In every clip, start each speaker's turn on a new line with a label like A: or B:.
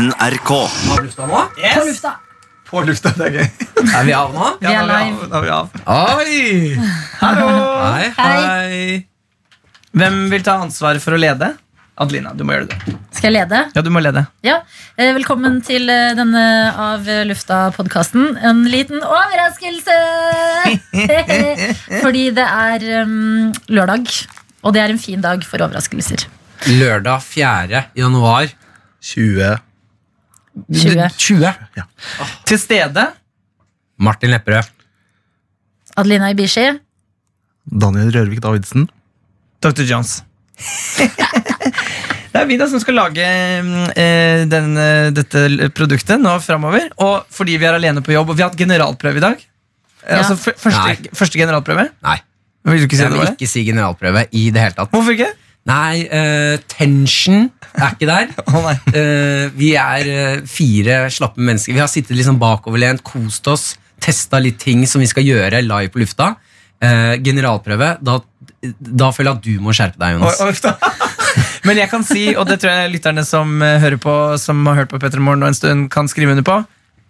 A: NRK.
B: På lufta nå?
C: På lufta.
D: På lufta, det er gøy.
B: Er vi av nå?
C: Vi er live.
D: Nå er vi av.
B: Oi!
D: Hallo!
B: Hei.
C: Hei.
D: Hvem vil ta ansvaret for å lede? Adelina, du må gjøre det.
C: Skal jeg lede?
D: Ja, du må lede.
C: Ja. Eh, Velkommen til eh, denne Av lufta-podkasten. En liten overraskelse! Fordi det er um, lørdag, og det er en fin dag for overraskelser.
B: Lørdag 4. januar
D: 20.
C: 20.
B: 20.
D: Til stede.
B: Martin Lepperød.
C: Adelina Ibishi.
E: Daniel Rørvik Davidsen.
D: Dr. Jones. det er vi da som skal lage eh, den, eh, dette produktet nå framover. Og fordi vi er alene på jobb, og vi har hatt generalprøve i dag. Eh,
C: Ja.
D: Altså første, første generalprøve.
B: Nei,
D: Vil du ikke si
B: jeg vil
D: det?
B: ikke si generalprøve i det hele tatt.
D: Hvorfor ikke?
B: Nei, uh, tension er ikke der.
D: oh, nei.
B: Eh, vi er uh, fire slappe mennesker. Vi har sittet liksom bakoverlent, kost oss, testa litt ting som vi skal gjøre live på lufta. Eh, generalprøve, da, da føler jeg at du må skjerpe deg, Jonas.
D: Oh. Men jeg kan si, og det tror jeg lytterne som hører på Som har hørt på Petter Morgen en stund, kan skrive under på.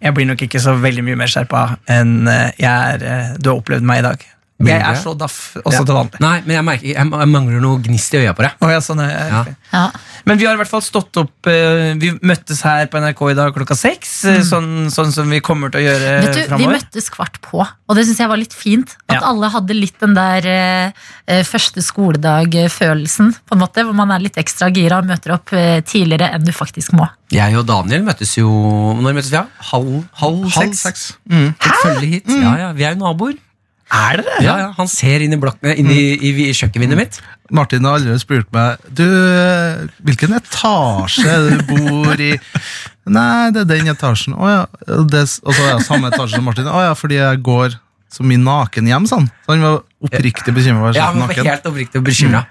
D: Jeg blir nok ikke så veldig mye mer skjerpa enn jeg er, du har opplevd meg i dag. Jeg er så daff også til vanlig.
B: Nei, men jeg, merker, jeg, jeg mangler noe gnist i øya på deg.
D: Oh, ja, sånn er jeg.
B: Ja.
C: Ja.
D: Men vi har i hvert fall stått opp eh, Vi møttes her på NRK i dag klokka seks. Mm. Sånn, sånn som vi kommer til å gjøre
C: Vet du, Vi møttes kvart på, og det syns jeg var litt fint. At
D: Ja.
C: alle hadde litt den der eh, eh, første skoledag-følelsen. På en måte, Hvor man er litt ekstra gira og møter opp eh, tidligere enn du faktisk må.
B: Jeg og Daniel møttes jo Når møttes vi? Ja? Halv, halv,
E: Halv
B: seks.
E: seks.
B: Mm. Hæ? hit. Ja, ja, vi er jo naboer.
D: Er dere?
B: Ja, ja, Han ser inn i, blokken, inn i, i, i kjøkkenvinduet mitt.
E: Martin har allerede spurt meg Du, hvilken etasje du bor i? Nei, det er den etasjen. Å ja. Det, og så er jeg samme etasje som Martin. Å ja, fordi jeg går så mye naken hjem, sånn. Så han var oppriktig bekymra
B: Ja, han var
E: naken.
B: helt oppriktig bekymra.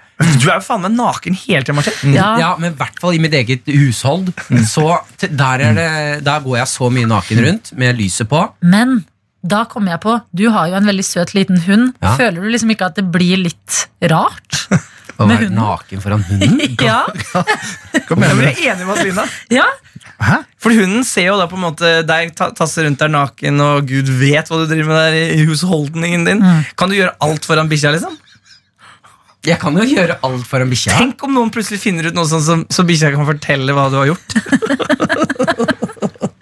D: Du er jo faen meg naken hele tida, Martin.
C: Ja.
B: Ja, men i hvert fall i mitt eget hushold. Så der, er det, der går jeg så mye naken rundt med lyset på.
C: Men da kom jeg på, du har jo en veldig søt liten hund.
B: Ja.
C: Føler du liksom ikke at det blir litt rart?
B: Å være
C: hunden?
B: naken foran hunden.
C: ja.
D: Kom igjen, jeg er enig med Adelina.
C: ja.
E: Hæ?
D: For hunden ser jo da på en måte deg ta- tasse rundt der naken, og gud vet hva du driver med der i husholdningen din. Kan du gjøre alt foran bikkja, liksom?
B: Jeg kan jo gjøre alt foran bikkja.
D: Tenk om noen plutselig finner ut noe sånn som, så bikkja kan fortelle hva du har gjort.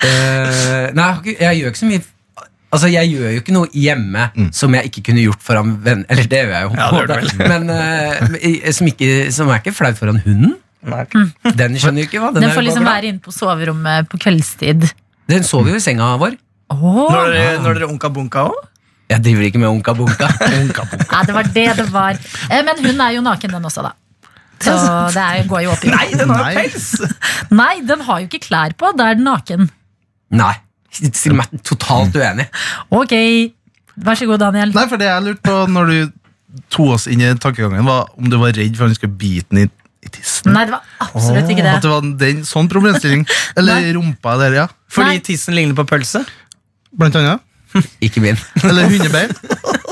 B: uh, nei, jeg, har ikke- jeg gjør ikke så mye Altså, Jeg gjør jo ikke noe hjemme som jeg ikke kunne gjort foran venner. Eller det gjør jeg jo,
D: Ja, det vel.
B: men uh, som, ikke, som er ikke flaut foran hunden. Den skjønner jo ikke hva. Den,
C: Den får liksom være inne på soverommet på kveldstid.
B: Den sover jo i senga vår.
D: Når dere, når dere unka bunka òg?
B: Jeg driver ikke med onka bunka. unka bunka.
C: Nei, det var det det var. Eh, Men hun er jo naken, den også, da. Så det er, går jo opp i
D: Nei, den har jo pels!
C: Nei, den har jo ikke klær på. Da er den naken.
B: Nei. Still meg totalt uenig.
C: Ok, vær så god, Daniel.
E: Nei, for det jeg lurte på når du tok oss inn i tankegangen, var om du var redd for at han skulle bite den i, i tissen.
C: Nei, det var absolutt ikke det.
E: At
C: det.
E: det var den, sånn problemstilling. Eller rumpa der, ja.
D: Fordi
C: Nei.
D: tissen ligner på pølse.
E: Blant annet.
B: Ikke min.
E: Eller hundebein.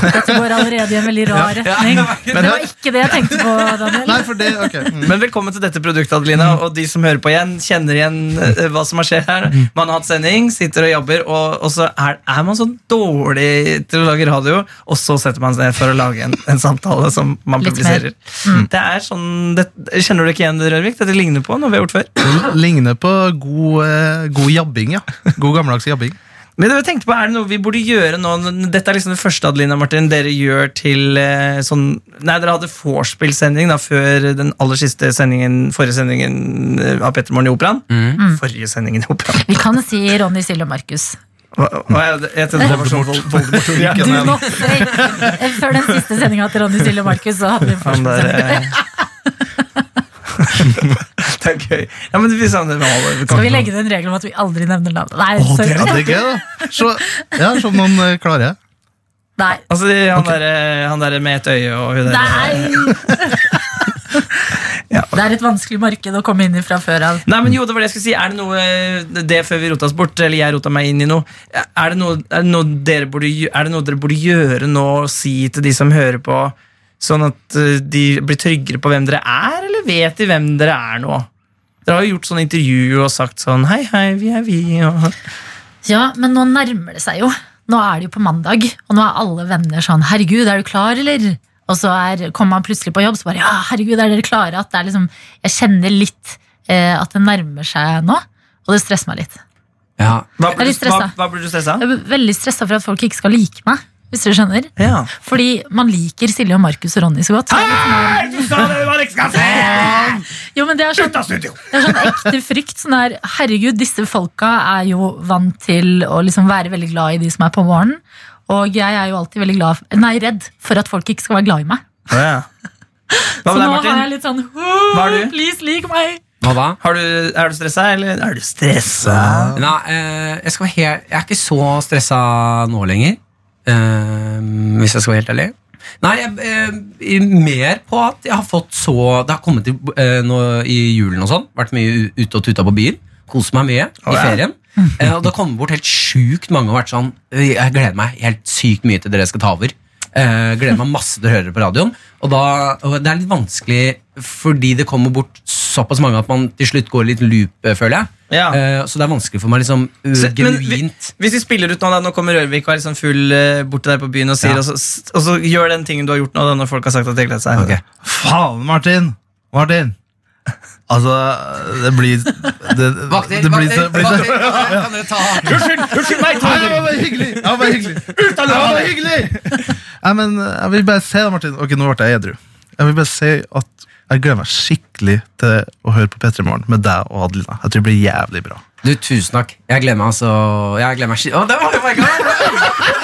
C: Dette går allerede i en veldig rar retning.
E: Men
C: Det var ikke det jeg tenkte på, Daniel.
E: Nei, for det, okay. Mm.
D: Men velkommen til dette produktet, Adelina. Og de som hører på igjen, kjenner igjen eh, hva som har skjedd her. Man har hatt sending, sitter og jobber, og, og så er, er man så dårlig til å lage radio, og så setter man seg ned for å lage en, en samtale som man
C: Litt
D: publiserer. Det er sånn, det, Kjenner du ikke igjen det, Rørvik? Dette ligner på noe vi har gjort før.
E: Det Ligner på god, eh, god jabbing, ja. God gammeldags jabbing.
D: Men jeg tenkte på, er det noe vi burde gjøre nå? Dette er liksom det første Adelina Martin, dere gjør til eh, sånn Nei, dere hadde vorspiel-sending da, før den aller siste sendingen, forrige sendingen eh, av Petter Morgen i Operaen. Forrige sendingen i Operaen.
C: Vi kan si Ronny, Silje og Markus.
D: Hva- hva er det? Jeg trodde det var sånn
C: Voldemort-uken. Eh, Før den siste sendinga til Ronny, Silje og Markus, så hadde vi en
D: Han der,
C: forskningssending.
D: eh. Det er gøy. Ja, men vi.
C: Skal vi legge inn en regel om at vi aldri nevner navn? Nei,
E: Å, det,
C: sorry.
E: det er gøy, da. Så, ja, som noen eh, klarer.
C: Nei.
D: Altså, han, der, derre der med et øye og hun derre
C: Nei.
D: Ja.
C: Det er et vanskelig marked å komme inn i fra før av.
D: Nei, men jo, det var det jeg skulle si Er det noe Det før vi rota oss bort, eller jeg rota meg inn i noe Er det noe, er det noe, dere, burde, er det noe dere burde gjøre nå og si til de som hører på, sånn at eh, de blir tryggere på hvem dere er, eller vet de hvem dere er nå? Dere har jo gjort sånne intervjuer og sagt sånn Hei, hei, vi er vi. Og...
C: Ja, men nå nærmer det seg jo. Nå er det jo på mandag, og nå er alle venner sånn Herregud, er du klar, eller? Og så er, kommer man plutselig på jobb, så bare Ja, herregud, er dere klare? At det er liksom Jeg kjenner litt eh, at det nærmer seg nå, og det stresser meg litt.
B: Ja.
D: Hva, blir du, hva,
C: stressa.
D: hva blir du stressa av?
C: Jeg er veldig stressa for at folk ikke skal like meg. Hvis dere skjønner
D: Ja.
C: Fordi man liker Silje og Markus og Ronny så godt. Så sa det litt sånn Jo, men det er sånn, det er sånn ekte frykt. Sånn der, herregud, disse folka er jo vant til å liksom være veldig glad i de som er på morgenen. Og jeg er jo alltid veldig glad, nei, redd for at folk ikke skal være glad i meg.
D: Ja.
C: Så nå har jeg litt sånn
D: Hva er du?
C: Please, lik meg!
B: Hva da?
D: Har du, er du stressa, eller er du stressa?
B: Nei, eh, jeg, skal være helt, jeg er ikke så stressa nå lenger. Eh, hvis jeg skal være helt ærlig. Nei, jeg, uh, mer på at jeg har fått så Det har kommet til, uh, nå i julen og sånn. Vært mye ute og tuta på byen. Kost meg mye
D: oh,
B: i
D: ja.
B: ferien. Eh, og det har kommet bort helt sjukt mange og vært sånn Jeg gleder meg helt sykt mye til dere skal ta over. Eh, gleder meg masse til å høre det på radioen. Og, da, og det er litt vanskelig fordi det kommer bort såpass mange at man til slutt går i litt loop, eh, føler jeg.
D: Ja.
B: Uh, så det er vanskelig for meg liksom uh,
D: Så- men vi-
B: genuint.
D: Hvis vi spiller ut nå, da, nå kommer Rørvik og er liksom full uh, borte der på byen og sier,
B: Ja.
D: og, så, og så gjør den tingen du har gjort nå, da, når folk har sagt at de gleder seg.
B: Ok.
E: Faen, Martin! Martin! Altså, det blir Det,
B: Vakter,
E: det blir så,
B: kan dere ta
D: Unnskyld! Unnskyld meg!
E: Ta det var bare hyggelig! Var bare hyggelig. Det var bare hyggelig! Nei, men jeg vil bare si det, Martin. Ok, nå ble jeg edru. Jeg vil bare si at jeg gleder meg skikkelig til å høre på P3 Morgen med deg og Adelina. Jeg tror det blir jævlig bra.
B: Du, tusen takk. Jeg gleder meg altså Jeg gleder meg oh, det var oh my god!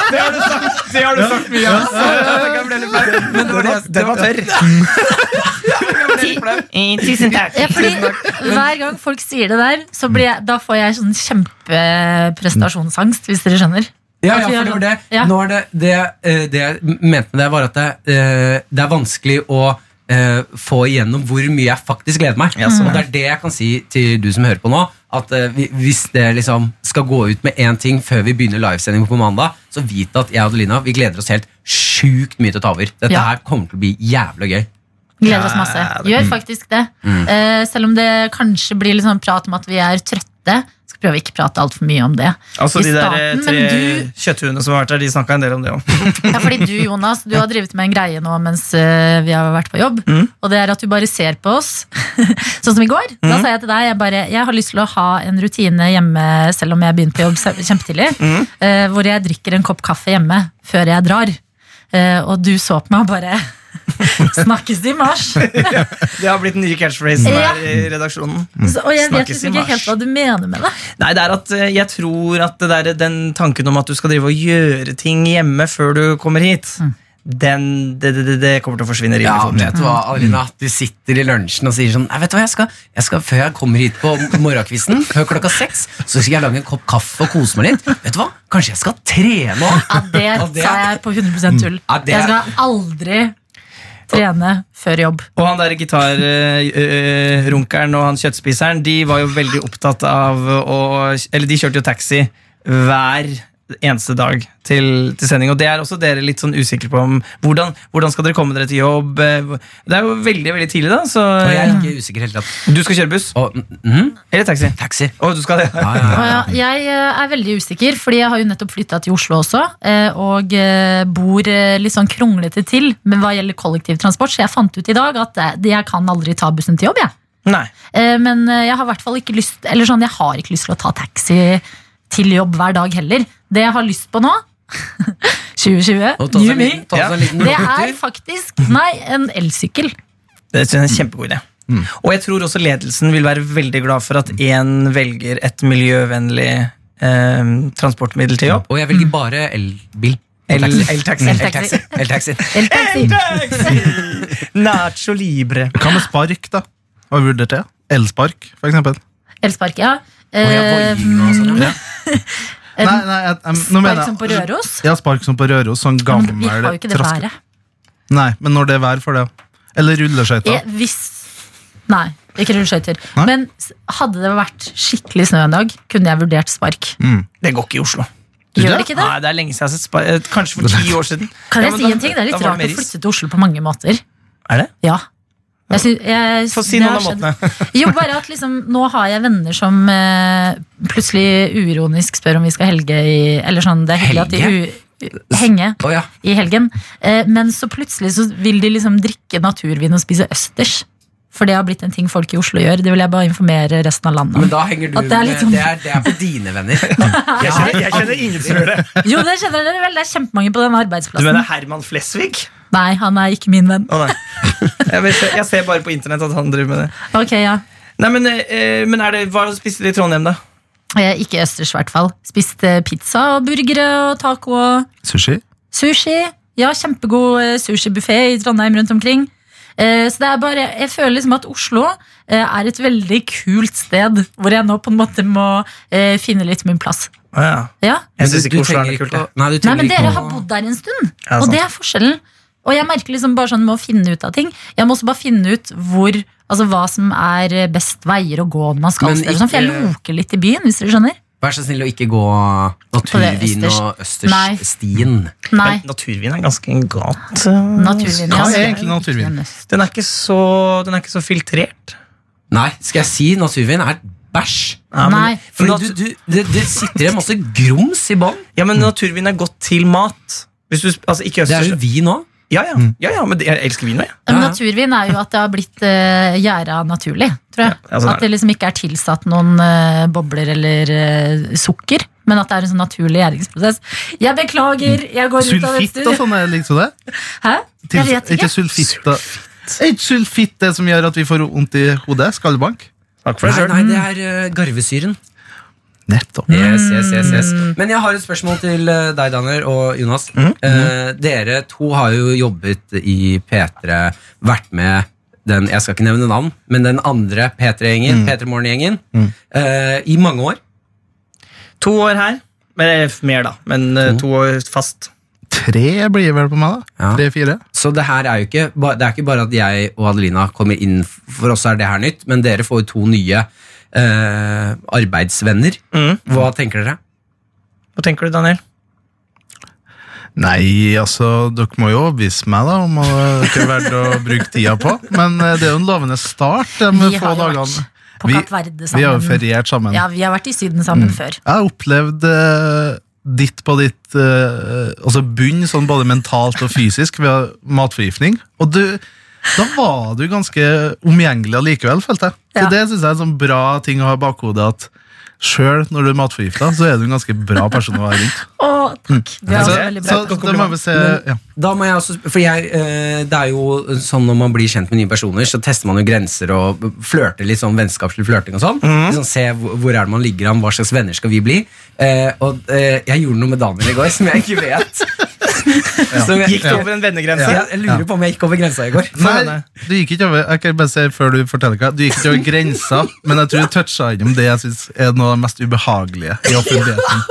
D: Det har du sagt, det har du sagt mye om.
B: Flau. Men det var
D: Den var tørr. Tusen takk.
C: Ja, fordi Hver gang folk sier det der, så blir jeg, da får jeg sånn kjempeprestasjonsangst, hvis dere skjønner.
B: Ja, ja, for det var det.
C: sånn-
B: Nå er det, det, eh, det jeg mente med det, var at det, eh, det er vanskelig å eh, få igjennom hvor mye jeg faktisk gleder meg.
D: Ja, sånn,
B: og det er det jeg kan si til du som hører på nå. At uh, Hvis det liksom skal gå ut med én ting før vi begynner livesending på mandag, så vit at jeg og Adelina vi gleder oss helt sjukt mye til å ta over. Dette
C: Ja.
B: her kommer til å bli jævlig gøy.
C: Gleder oss masse. Gjør faktisk det. Eh, selv om det kanskje blir litt sånn prat om at vi er trøtte. Skal prøve å ikke prate altfor mye om det.
D: Altså
C: I
D: De der eh, tre
C: du-
D: kjøtthuene som har vært der, de snakka en del om det òg.
C: Ja, fordi du, Jonas, du har drevet med en greie nå mens eh, vi har vært på jobb.
D: Mm.
C: Og det er at du bare ser på oss. sånn som i går. Da sa jeg til deg jeg, bare, jeg har lyst til å ha en rutine hjemme selv om jeg begynte på jobb kjempetidlig.
D: Mm.
C: eh, hvor jeg drikker en kopp kaffe hjemme før jeg drar. Og du så på meg og bare Snakkes i mars!
D: Det har blitt den nye catchphrasen
C: Ja.
D: her i redaksjonen.
C: Så, og jeg vet
D: Snakkes
C: liksom ikke helt hva du mener med det.
D: Nei, det er at eh, Jeg tror at det der, den tanken om at du skal drive og gjøre ting hjemme før du kommer hit, den, det, det, det, kommer til å forsvinne rimelig
B: Ja,
D: fort.
B: vet du hva, Adelina, du sitter i lunsjen og sier sånn Nei, vet du hva, jeg skal, jeg skal Før jeg kommer hit på morgenkvisten, før klokka seks, så skal jeg lage en kopp kaffe og kose meg litt. Vet du hva, kanskje jeg skal trene òg?
C: Ja, det sa jeg på 100% tull.
B: Ja, det-
C: Jeg skal aldri trene før jobb.
D: Og han der gitarrunkeren og han kjøttspiseren De var jo veldig opptatt av å Eller de kjørte jo taxi hver eneste dag til, til sending. Og det er også dere litt sånn usikre på om hvordan, hvordan skal dere komme dere til jobb. Eh, Det er jo veldig veldig tidlig, da. Så
B: Og jeg er ikke usikker helt
D: du skal kjøre buss
B: Og, mm,
D: eller taxi.
B: taxi.
D: Og du skal det?
B: Ja, ja, ja.
C: ja, jeg eh, er veldig usikker, fordi jeg har jo nettopp flytta til Oslo også. eh, Og bor litt sånn kronglete til men hva gjelder kollektivtransport. Så jeg fant ut i dag at jeg kan aldri ta bussen til jobb. Jeg.
D: Nei.
C: Eh, Men jeg har i hvert fall ikke lyst Eller sånn, jeg har ikke lyst til å ta taxi til jobb hver dag heller. Det jeg har lyst på nå 2020,
B: ta
C: new me, det er faktisk Nei, en elsykkel.
D: Det er en kjempegod idé. Og jeg tror også ledelsen vil være veldig glad for at én velger et miljøvennlig eh, transportmiddel til jobb.
B: Og jeg velger bare elbil.
D: El-
B: Eltaxi.
D: Eltaxi.
C: Eltaxi.
B: El-taxi!
D: Nacho libre.
E: Hva med spark, da? Har vi vurdert det? Elspark, for eksempel.
C: Elspark, ja. Eh,
E: Nei, nei, jeg, jeg,
C: Spark som på Røros.
E: Ja, spark som på Røros. Sånn
C: Ja, men vi har jo ikke det
E: traske-
C: været.
E: Nei, men når det er vær for det. Eller rulleskøyter.
C: Hvis Nei, ikke rulleskøyter. Men hadde det vært skikkelig snø en dag, kunne jeg vurdert spark.
E: Mm.
D: Det går ikke i Oslo.
C: Gjør det ikke det?
D: Nei, det er lenge siden jeg har sett spar eh, Kanskje for ti år siden.
C: Kan jeg
D: ja,
C: si
D: da-
C: en ting? Det er litt rart å flytte til Oslo på mange måter.
D: Er det?
C: Ja. Jeg synes, jeg-
D: Få si noen av måtene.
C: Jo, bare at liksom, nå har jeg venner som eh, plutselig uironisk spør om vi skal helge i Eller sånn, det er hyggelig at de u, henge
B: oh, ja.
C: i helgen. Eh, men så plutselig så vil de liksom drikke naturvin og spise østers. For det har blitt en ting folk i Oslo gjør. Det vil jeg bare informere resten av landet
B: Men
C: om.
B: da henger du
C: det er sånn-
B: det, er, det er for dine venner.
D: Jeg kjenner, jeg kjenner ingen som gjør det.
C: Jo, det kjenner dere vel. Det er kjempemange på den arbeidsplassen.
D: Du mener Herman Flesvig?
C: Nei, han er ikke min venn.
D: Å nei. Jeg, vet, jeg ser bare på internett at han driver med det.
C: Ok, ja.
D: Nei, Men, eh, men er det, hva spiste de i Trondheim, da?
C: Eh, ikke østers, i hvert fall. Spiste pizza og burgere og taco og
E: Sushi?
C: Sushi. Ja, kjempegod eh, sushibuffé i Trondheim rundt omkring. Eh, Så det er bare, Jeg føler liksom at Oslo eh, er et veldig kult sted, hvor jeg nå på en måte må eh, finne litt min plass.
D: Å, ja.
C: Ja,
D: Jeg syns ikke Oslo er noe kult. jeg.
B: Nei, du
C: Nei,
B: trenger
C: men
B: ikke
C: dere
B: å-
C: har bodd der en stund,
D: Ja,
C: og
D: sant.
C: det er forskjellen. Og jeg merker liksom bare sånn med å finne ut av ting. Jeg må også bare finne ut hvor, altså hva som er best veier å gå når man skal
B: Men
C: steder. Sånn, for jeg loker litt i byen, hvis dere skjønner.
B: Vær så snill å ikke gå naturvin
C: østers.
B: og østersstien.
D: Men naturvin er ganske godt. eh,
C: naturvin.
E: Hva
C: ja.
E: er egentlig naturvin?
D: Den er ikke så, den er ikke så filtrert.
B: Nei, skal jeg si naturvin er bæsj?
D: Ja, men,
C: Nei.
B: Fordi du, du, det, det sitter en masse grums i bånn.
D: ja, men naturvin er godt til mat. Hvis du, altså ikke
B: Det er jo vin òg.
D: Ja, ja, ja, ja, men jeg elsker vin òg, jeg.
C: Men
B: Ja.
C: naturvin er jo at det har blitt uh, gjæra naturlig, tror jeg.
D: Ja, altså,
C: at det liksom ikke er tilsatt noen uh, bobler eller uh, sukker, men at det er en sånn naturlig gjæringsprosess. Jeg beklager, jeg går ut av
E: Sulfitt og sånn, liksom det?
C: Hæ?
E: Til-
C: Jeg vet
E: Er ikke
C: ikke.
E: sulfitt Er ikke sulfitt det som gjør at vi får vondt i hodet? Skallebank?
D: Takk for det
B: nei,
D: nei,
B: det er uh, garvesyren.
E: Nettopp.
B: Yes, yes, yes, yes. Men jeg har et spørsmål til eh, deg, Daniel og Jonas. Eh, dere to har jo jobbet i P3, vært med den, jeg skal ikke nevne navn, men den andre P3-gjengen, P3 Morgen-gjengen, eh, i mange år.
D: To år her. Men, mer, da. Men to. to år fast.
E: Tre blir vel på meg, da.
B: Ja.
E: Tre-fire.
B: Så det her er jo ikke, det er ikke bare at jeg og Adelina kommer inn, for oss er det her nytt, men dere får jo to nye eh, arbeidsvenner.
D: Mm.
B: Hva tenker dere?
D: Hva tenker du, Daniel?
E: Nei, altså, dere må jo overbevise meg da om at det ikke er verdt å bruke tida på. Men eh, det er jo en lovende start. De
C: Vi
E: få
C: har
E: dagene.
C: vært på
E: Vi- Vi har jo feriert sammen.
C: Ja, vi har vært i Syden sammen før.
E: Jeg har opplevd uh, ditt på ditt uh, altså bunn, sånn både mentalt og fysisk, ved matforgiftning. Og du, da var du ganske omgjengelig allikevel, følte jeg. Så
C: Ja.
E: Det synes jeg er en sånn bra ting å ha i bakhodet. at Sjøl når du er matforgifta, så er du en ganske bra person å være rundt.
C: Å, takk. Det
E: Så,
C: også veldig bra.
E: så må vi se ja.
B: Da må jeg også, for jeg, eh, det er jo sånn Når man blir kjent med nye personer, så tester man jo grenser og flørter litt sånn vennskapslig flørting og sånn. Liksom se hvor, hvor er det man ligger an, hva slags venner skal vi bli. Eh, og eh, jeg gjorde noe med Daniel i går som jeg ikke vet. Jeg,
D: Gikk du over en vennegrense?
B: jeg, jeg lurer på om jeg gikk over grensa i går.
E: Nei, du gikk ikke over Jeg kan bare si før du forteller hva Du gikk ikke over grensa, men jeg tror du toucha innom det jeg synes er noe av det mest ubehagelige i offentligheten.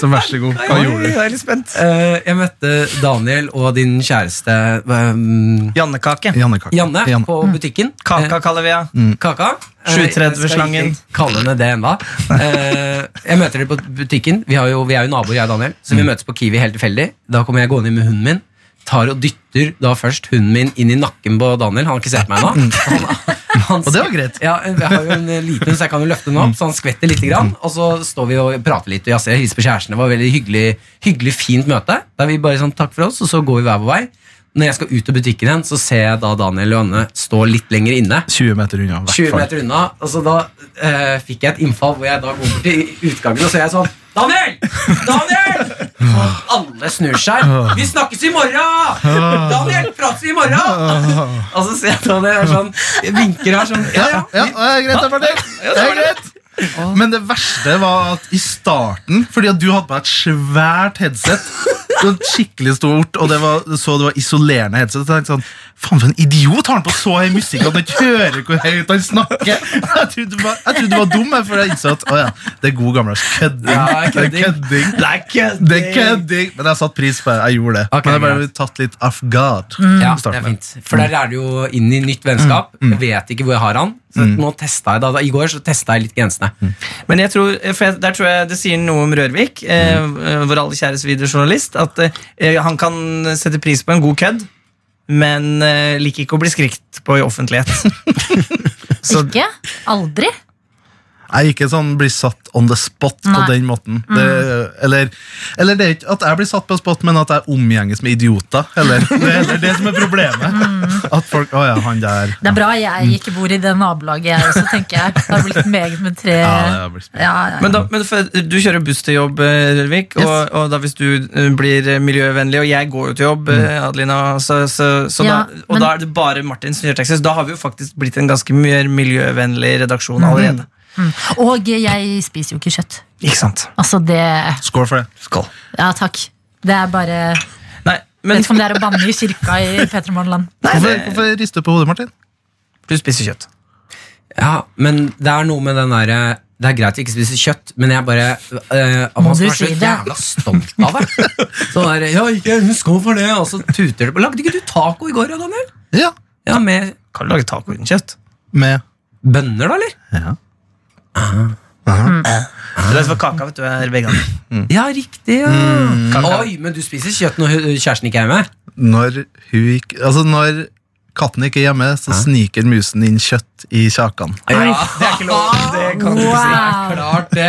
E: Så vær så god, hva gjorde du?
D: jeg er litt spent.
B: Uh, jeg møtte Daniel og din kjæreste um,
D: Jannekake.
E: Jannekake.
B: Janne
E: Janne.
B: på butikken.
D: Kaka kaller vi henne.
B: Mm. Kaka. Eh,
D: 730
B: jeg skal
D: slangen.
B: Kalle henne det ennå. Uh, jeg møter dere på butikken. Vi, har jo, vi er jo naboer, jeg og Daniel. Så vi møtes på Kiwi helt tilfeldig. Da kommer jeg gående inn med hunden min. Tar og dytter da først hunden min inn i nakken på Daniel. Han har ikke sett meg ennå.
E: Og det var greit.
B: Ja, jeg har jo en liten hund, så jeg kan jo løfte den opp, så han skvetter litt. Grann, og så står vi og prater litt og jeg ser hilser på kjæresten. Det var et veldig hyggelig, hyggelig, fint møte. Der vi bare sånn, takk for oss, og så går vi hver vår vei. Når jeg skal ut av butikken igjen, så ser jeg da Daniel og Anne stå litt lenger inne.
E: 20 meter unna.
B: 20 meter unna. Og så da eh, fikk jeg et innfall hvor jeg da går bort til utgangen, og så er jeg sånn Daniel! Daniel! Og alle snur seg. Vi snakkes i morgen! Daniel, prates vi i morgen? Og så ser jeg Daniel er sånn, vinker her sånn. Ja, ja.
E: Ja, det er greit, det er ferdig. Det er greit. Men det verste var at i starten, fordi at du hadde på deg et svært headset, sånn skikkelig stort, og det var, så det var isolerende headset, så jeg tenkte sånn, faen for en idiot har han på så høy musikk at han ikke hører hvor høyt han snakker. Jeg trodde du var, jeg trodde du var dum, jeg, for jeg innså at, å ja, det er god gammeldags kødding.
B: Ja,
E: Det
B: kødding.
E: kødding.
D: Det er kødding!
E: Det er kødding. Men jeg satte pris på det, jeg gjorde det.
B: Okay,
E: Men jeg bare tatt litt off guard.
B: Ja, det er fint. For der er du jo inn i nytt vennskap. Jeg vet ikke hvor jeg har han. Så nå testet jeg da, da, I går så testa jeg litt grensene.
D: Men jeg tror, for jeg, der tror jeg det sier noe om Rørvik, eh, vår alle kjæres videojournalist, at eh, han kan sette pris på en god kødd men eh, liker ikke å bli skrikt på i offentlighet. Så
C: Ikke? Aldri?
E: Jeg er ikke sånn blir satt on the spot på den måten. Det, eller, eller det er ikke at jeg blir satt på spot, men at jeg omgjenges med idioter. Eller, det er det som er problemet. At folk Å ja, han der.
C: Det er bra jeg ikke bor i det nabolaget, jeg også, tenker jeg. Det har blitt meget med tre
E: Ja.
C: Ja, ja.
D: Men, da, men for, du kjører buss til jobb, Rødvik, Rørvik, og, og da hvis du eh, blir miljøvennlig, og jeg går jo til jobb, eh, Adelina, så, så, så
C: Ja,
D: da, og
C: men-
D: da er det bare Martin som kjører taxi, så da har vi jo faktisk blitt en ganske mer miljøvennlig redaksjon allerede.
C: Og jeg spiser jo ikke kjøtt.
D: Ikke sant?
C: Altså, det
E: Skål for det.
D: Skål.
C: Ja, takk. Det er bare
D: Nei,
C: Vet ikke om det er å banne i kirka i P3 Morgenland.
D: Nei,
E: Hvorfor, hvorfor rister du på hodet, Martin?
D: du spiser kjøtt.
B: Ja, men det er noe med den derre Det er greit å ikke spise kjøtt, men jeg bare øh,
C: Må
B: Man
C: du
B: skal være så
C: si det?
B: jævla stolt av det. Så der, ja, ikke skål for det, og så tuter det Lagde ikke du taco i går, Daniel?
E: Ja.
B: Ja, Med
D: Kan du lage taco uten kjøtt?
E: Med
B: bønner, da, eller?
E: ja.
D: Det er for kaka, vet du, er veganer.
B: Ja, riktig. ja
D: Kaka.
B: Oi, men du spiser kjøtt når hu- kjæresten ikke er hjemme?
E: Når hun ikke Altså, når katten ikke er hjemme, så sniker musen inn kjøtt i kjakan.
D: Nei, det er ikke lov. Det kan du ikke si.
C: Wow.
B: Klart det.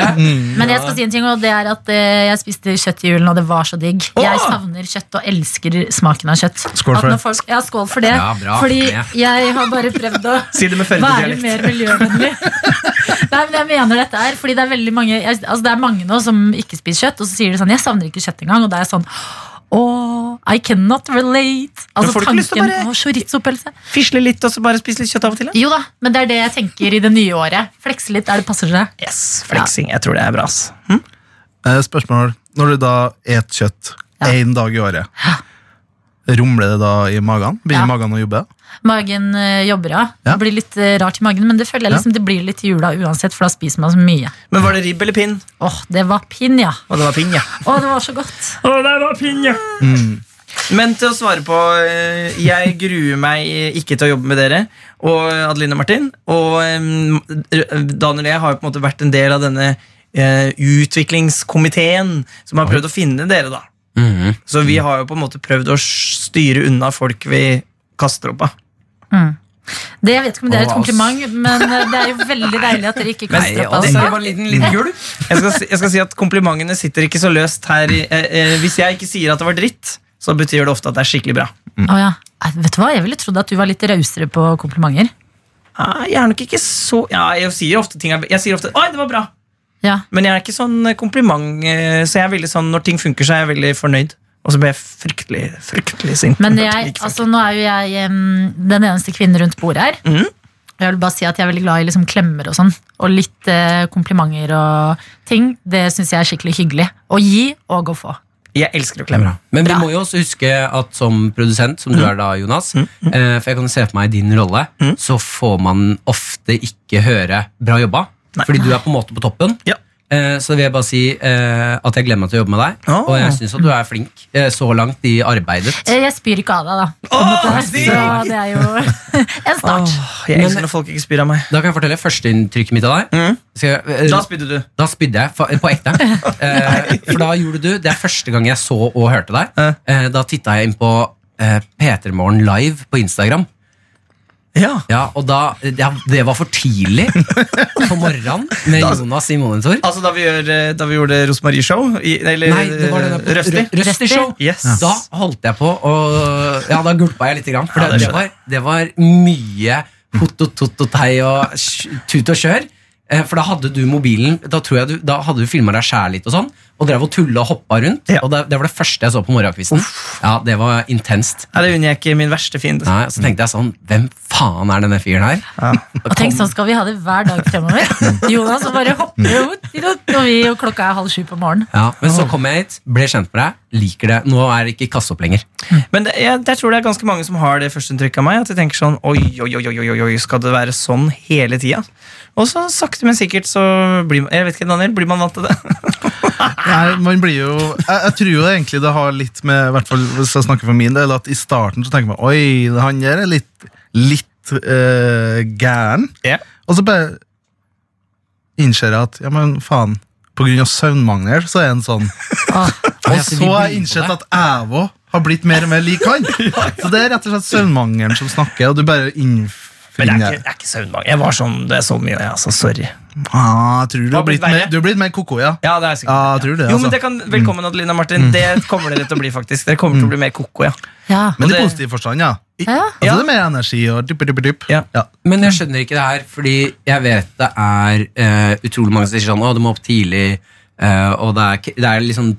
C: Men jeg skal si en ting, og det er at eh, jeg spiste kjøtt i julen, og det var så digg. Jeg savner kjøtt og elsker smaken av kjøtt.
E: Skål for
C: At når
E: det.
C: Folk, ja, skål for det.
B: Ja, bra.
C: Fordi
B: Ja.
C: jeg har bare prøvd å
D: Si det med
C: være mer miljøvennlig. Nei, men jeg mener dette her, fordi det er veldig mange jeg, altså det er mange nå som ikke spiser kjøtt, og så sier de sånn 'jeg savner ikke kjøtt engang', og da er jeg sånn Åh, I cannot relate. Altså
D: får
C: tanken på chorizo-pølse.
D: Fisle litt, og så bare spise litt kjøtt av og til. da?
C: Jo da, men det er det jeg tenker i det nye året. Flekse litt der det passer seg.
D: Yes, Fleksing. Jeg tror det er bra. ass. Hm?
E: Eh, Spørsmål Når du da et kjøtt
C: Ja.
E: dag i året, rumler det da i magen? Begynner
C: Ja.
E: magen å jobbe?
C: Magen øh, jobber, av.
E: Ja.
C: Det blir litt øh, rart i magen, men det føler jeg
E: Ja.
C: liksom det blir litt i jula uansett, for da spiser man så mye.
D: Men var det ribb eller pinn?
C: Åh, det var pinn, ja.
D: Og det var pinn, ja.
C: Åh, det var så godt.
D: Å, det var pinn, ja. Men til å svare på eh, Jeg gruer meg ikke til å jobbe med dere og Adeline og Martin. Og eh, Daniel og jeg har jo på en måte vært en del av denne eh, utviklingskomiteen som har prøvd å finne dere. da
B: Mhm.
D: Så vi har jo på en måte prøvd å styre unna folk vi kaster opp av.
C: Det, jeg vet ikke om det er et kompliment, men øh, det er jo veldig deilig at dere ikke kaster opp. Altså.
B: det var en liten, liten gulv.
D: Jeg jeg skal si at Komplimentene sitter ikke så løst her. i- Eh, eh, hvis jeg ikke sier at det var dritt, så betyr det ofte at det er skikkelig bra.
C: Å, ja. Vet du hva, Jeg ville trodd at du var litt rausere på komplimenter.
D: Ah, jeg er nok ikke så Ja, Jeg sier ofte ting Jeg sier ofte 'oi, det var bra'.
C: Ja.
D: Men jeg er ikke sånn eh, kompliment, eh, så jeg er veldig sånn, når ting funker, så er jeg veldig fornøyd. Og så ble jeg fryktelig fryktelig sint.
C: Men jeg, altså, nå er jo jeg um, den eneste kvinnen rundt bordet her. Mm. Jeg vil bare si at jeg er veldig glad i liksom klemmer og sånn. Og litt eh, komplimenter og ting. Det syns jeg er skikkelig hyggelig. Å gi og å få.
D: Jeg elsker å klemme.
B: Men vi
C: Bra.
B: må jo også huske at som produsent, som du er da, Jonas eh, For jeg kan se for meg din rolle, så får man ofte ikke høre 'bra jobba'.
D: Nei.
B: Fordi du er på en måte på toppen.
D: Ja.
B: Eh, så vil jeg bare si eh, at jeg gleder meg til å jobbe med deg.
D: Oh.
B: Og jeg syns at du er flink eh, så langt i arbeidet.
C: Jeg spyr ikke av deg, da. Oh, det er jo en start.
D: Oh, jeg
B: Men-
D: elsker når folk ikke spyr av meg.
B: Da kan jeg fortelle førsteinntrykket mitt av deg.
D: Mm.
B: Skal jeg,
D: Da spydde du.
B: Da spydde jeg på ekte. Eh, for da gjorde du Det er første gang jeg så og hørte deg. Eh, da titta jeg inn på eh, P3morgen live på Instagram.
D: Ja.
B: Ja, Og da ja, Det var for tidlig på morgenen med Jonas i monitor.
D: Altså da vi, gjør, eh, da vi gjorde Rosmarie-show? Eller
B: Nei, det var denne,
D: Røsti?
B: Røsti Show.
D: Yes.
B: Da holdt jeg på, og ja, da gulpa jeg litt. Grann, for
D: Ja,
B: det,
D: det
B: var, det var mye hot-tot-tot-tei og tut og kjør. Eh, For da hadde du mobilen Da tror jeg du, da hadde du filma deg sjæl litt, og sånn Og drev og tulla og hoppa rundt.
D: Ja.
B: Og det, det var det første jeg så på morgenkvisten. Ja, det var intenst.
D: Ja, det unngikk min verste fiende.
B: Nei, så tenkte jeg sånn Hvem faen er denne fyren her?
D: Ja.
C: Og tenk sånn skal vi ha det hver dag fremover. Jonas bare hopper ut, og vi, og klokka er halv sju på morgenen.
B: Ja, Men så kom jeg hit, ble kjent med deg, liker det. Nå er det ikke kasse opp lenger.
D: Men det, jeg, jeg tror det er ganske mange som har det førsteinntrykket av meg. At de tenker sånn Oi, oi, oi, oi, oi, oi skal det være sånn hele tida? Og så sakte, men sikkert så blir man Jeg vet ikke, Daniel, blir man vant til det?
E: Nei, man blir jo jeg, jeg tror jo egentlig det har litt med i hvert fall hvis jeg snakker for min del, at i starten så tenker man Oi, han der er litt, litt eh, gæren.
D: Ja.
E: Og så bare innser jeg at ja, men faen, på grunn av søvnmangel så er han sånn.
C: Ah,
E: Og
B: så
E: har jeg innsett at jeg òg har blitt mer og mer lik han. Så det er rett og slett søvnmangelen som snakker, og du bare
D: Men det er ikke, det er ikke søvnmangel. Jeg var sånn det er så mye. altså. sorry.
E: ah, tror du
D: Hva
E: har blitt mer, du har blitt mer koko, ja.
D: Ja, det er sikkert.
E: Ja, jeg tror det,
D: Jo,
E: altså.
D: men det kan, Velkommen, Adelina Martin. Det kommer dere til å bli, faktisk. Dere kommer til å bli mer koko, ja.
C: Ja.
E: Men i
D: det-
E: positiv forstand, ja. I,
C: Ja.
E: Altså, Det er mer energi og dypp, dypp, dypp.
D: Ja.
E: Ja.
B: Men jeg skjønner ikke det her, fordi jeg vet det er eh, utrolig mange som sier sånn Å, du må opp tidlig, eh, og det er, k- det er liksom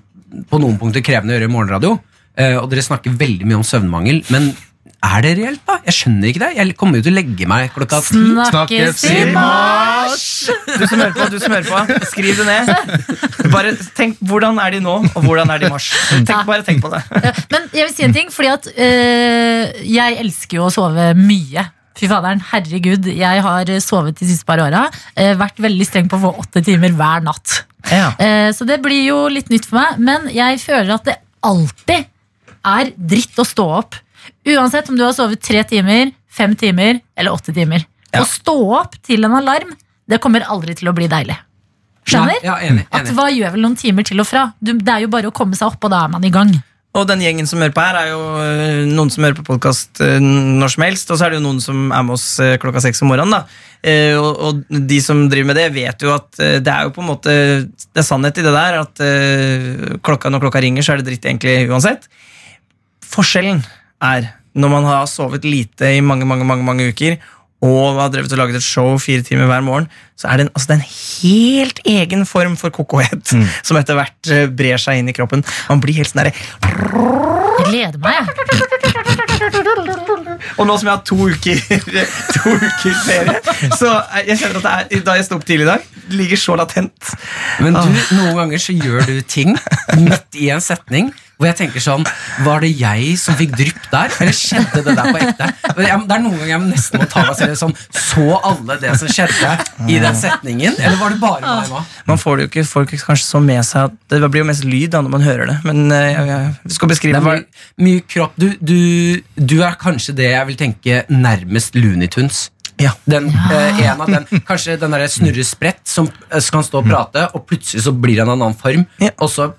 B: på noen punkter krevende å gjøre morgenradio. eh, og dere snakker veldig mye om søvnmangel, men er det reelt, da? Jeg skjønner ikke det. Jeg kommer jo til å legge meg klokka ti.
C: Snakkes i mars!
D: Du som hører på, du som hører på, skriv det ned. Bare tenk, Hvordan er de nå, og hvordan er de i mars? Tenk, bare tenk på det.
C: Ja, Men jeg vil si en ting, fordi at øh, jeg elsker jo å sove mye. Fy faderen, herregud, jeg har sovet de siste par åra. øh, vært veldig streng på å få åtte timer hver natt.
D: Ja.
C: Uh, så det blir jo litt nytt for meg, men jeg føler at det alltid er dritt å stå opp. Uansett om du har sovet tre timer, fem timer eller åtte timer.
D: Ja.
C: Å stå opp til en alarm, det kommer aldri til å bli deilig. Skjønner?
B: Ja, ja, enig,
C: At hva gjør vel noen timer til og fra? Du, det er jo bare å komme seg opp, og da er man i gang.
D: Og den gjengen som hører på her, er jo øh, noen som hører på podkast når som helst, og så er det jo noen som er med oss øh, klokka seks om morgenen. da. Eh, og, de som driver med det, vet jo at det er jo på en måte Det er sannhet i det der at klokka når klokka ringer, så er det dritt egentlig uansett. Forskjellen er når man har sovet lite i mange, mange, mange, mange uker, og har drevet og laget et show fire timer hver morgen, så er det en, altså det er en helt egen form for kokohet som etter hvert eh, brer seg inn i kroppen. Man blir helt sånn derre
C: Jeg gleder meg. jeg.
D: Og nå som jeg har to uker, to uker ferie, så er- jeg kjenner at det er, da jeg sto opp tidlig i dag, det ligger så latent.
B: Men du, noen ganger så gjør du ting midt i en setning hvor jeg tenker sånn Var det jeg som fikk drypp der, eller skjedde det der på ekte? Det er noen ganger jeg nesten må ta meg selv sånn Så alle det som skjedde i den setningen, eller var det bare meg nå?
D: Man får det jo ikke folk kanskje så med seg at Det blir jo mest lyd da når man hører det, men eh, jeg, jeg skal beskrive
B: det.
D: Var
B: mye, kropp du, du, du er kanskje det jeg vil tenke nærmest Looney Tunes.
D: Ja.
B: Den, eh, en av den, kanskje den der snurre sprett som eh, kan stå og prate, og plutselig så blir han en annen form,
D: Ja.
B: og så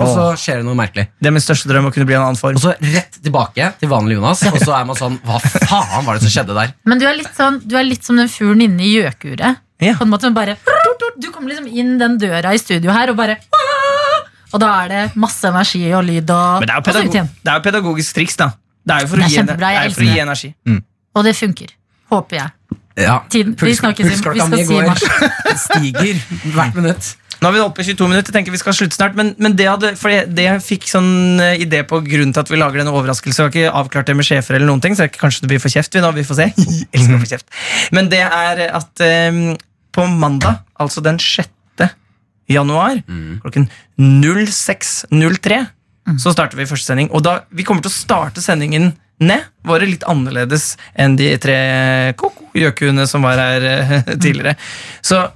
B: Og så skjer det noe merkelig.
D: Det er min største drøm å kunne bli en annen form.
B: Og så rett tilbake til vanlig Jonas, og så er man sånn Hva faen var det som skjedde der?
C: Men du er litt, sånn, du er litt som den fuglen inne i gjøkuret.
D: Ja.
C: På en måte bare Du kommer liksom inn den døra i studio her og bare Og da er det masse energi og lyd og,
D: Men det er jo,
C: og
D: pedagog, det er jo pedagogisk triks, da. Det er jo for, å gi, det er for å gi energi.
C: Og det funker. Håper jeg.
B: Ja,
C: Tiden- vi snakkes i- vi skal si mars.
B: stiger hvert minutt.
D: Nå har vi holdt på i 22 minutter, tenker vi skal slutte snart. Men, men det, hadde, for jeg, det jeg fikk sånn eh, idé på grunnen til at vi lager denne overraskelsen, jeg har ikke avklart det med sjefer, eller noen ting, så det kanskje det blir for kjeft. Vi nå, vi får se. Elsker å få kjeft. Men det er at um, på mandag, altså den 6. januar, klokken 06.03, så starter vi første sending. Og da, vi kommer til å starte sendingen ned, bare litt annerledes enn de tre koko-gjøkuene som var her eh, tidligere. Så eh,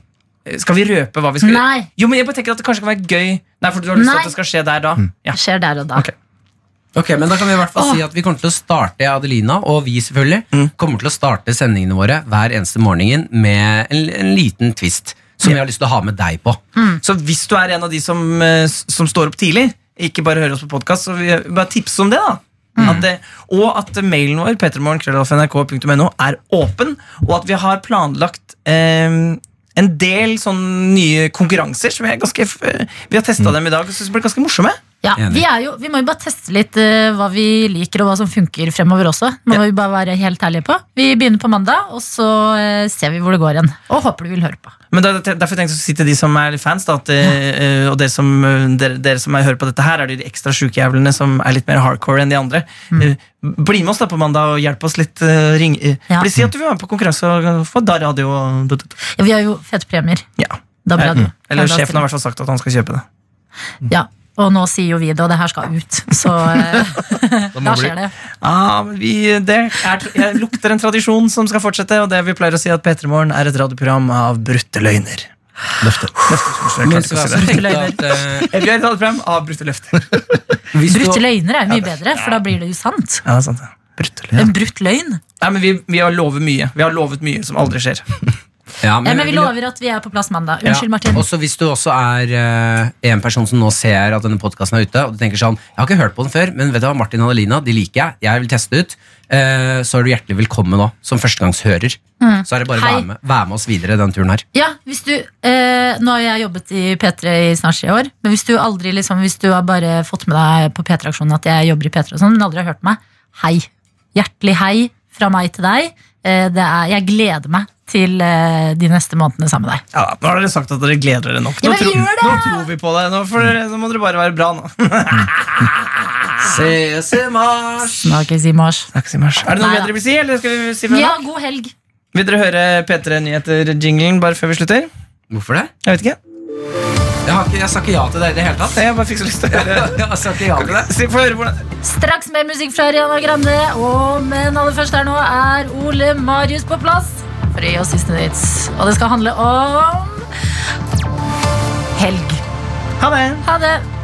D: skal vi røpe hva vi skal
C: Nei.
D: jo, men jeg bare tenker at det kanskje kan være gøy Nei, for du har lyst til at det skal skje der da ja.
C: Det skjer der og da.
D: Ok.
B: Ok, men da kan vi i hvert fall si at vi kommer til å starte Adelina, og vi selvfølgelig,
D: Mm.
B: kommer til å starte sendingene våre hver eneste morgen med en, en liten twist som
D: Ja.
B: vi har lyst til å ha med deg på.
D: Så hvis du er en av de som, eh, som står opp tidlig Ikke bare hører oss på podcast Så vi, bare tips om det da at det, Og at mailen vår petremorgen.nrk.no er åpen Og at vi har planlagt eh, En del sånn nye konkurranser Som jeg ganske Vi har testet dem i dag Og syns det ble ganske morsomme
C: Ja, vi, er jo, vi må jo bare teste litt uh, hva vi liker og hva som funker fremover også. Må
D: Ja.
C: vi bare være helt ærlige på. Vi begynner på mandag, og så uh, ser vi hvor det går igjen. Og håper du vil høre på.
D: Men da, derfor tenkte jeg å si til de som er fans da, at, uh, Og dere som, dere, dere som er, hører på dette her Er de ekstra sjukejævlene som er litt mer hardcore enn de andre Eh, Bli med oss da på mandag og hjelp oss litt ring,
C: Ja.
D: Bli Si at du vil være med på konkurranse Og få da radio
C: Ja, vi har jo fete premier.
D: Ja
C: Da blir det.
D: Eller sjefen har i hvert fall sagt at han skal kjøpe det
C: Ja, og nå sier jo vi det, og det her skal ut. Så eh,
E: Da
C: skjer det.
D: ah, men vi, det er, Jeg lukter en tradisjon som skal fortsette Og det vi pleier å si at Petremorgen er et radioprogram av brutte løgner
E: Løfter.
D: Løfter. radioprogram av brutte løfter
C: Brutte løgner er mye bedre, for da blir det jo sant.
D: Ja, det er sant ja. Brutt løgner
C: En brutt løgn.
D: Nei, men vi, vi har lovet mye Vi har lovet mye som aldri skjer
B: Ja,
C: Men, men vi lover at vi er på plass mandag. Unnskyld,
B: Ja.
C: Martin.
B: Også hvis du også er eh, en person som nå ser at denne podkasten er ute, og du tenker sånn Jeg har ikke hørt på den før, men vet du hva, Martin og Adelina de liker jeg. Jeg vil teste ut. eh, så er du hjertelig velkommen nå, som førstegangshører. Så er det bare å være med, være med oss videre den turen her.
C: Ja, hvis du, eh, Nå har jeg jobbet i P3 i snart tre år, men hvis du aldri liksom, Hvis du har bare fått med deg på P3-aksjonen at jeg jobber i P3, og sånn, men aldri har hørt meg, hei. Hjertelig hei fra meg til deg. Eh, det er, jeg gleder meg til eh, de neste månedene sammen med deg.
D: Ja, nå har dere sagt at dere gleder dere nok. Nå,
C: ja,
D: tro, nå tror vi på det. Nå, dere, nå må dere bare være bra nå.
B: Ses i mars!
C: Snakkes i mars.
D: Er det noe
C: Nei, da.
D: vil si? Eller skal vi si
C: Ja, god helg.
D: Vil dere høre P3 Nyheter-jinglen bare før vi slutter?
B: Hvorfor det?
D: Jeg vet ikke.
B: Jeg, har ikke, jeg sa ikke ja til det i det hele tatt.
D: Jeg bare fikk så lyst til å høre.
B: Jeg sa ikke ja til det.
D: Si, Få høre hvordan
C: Straks mer musikk fra Ariana Grande, og, men aller først her nå er Ole Marius på plass å gi siste nytt. Og det skal handle om helg.
D: Ha det!
C: Ha det!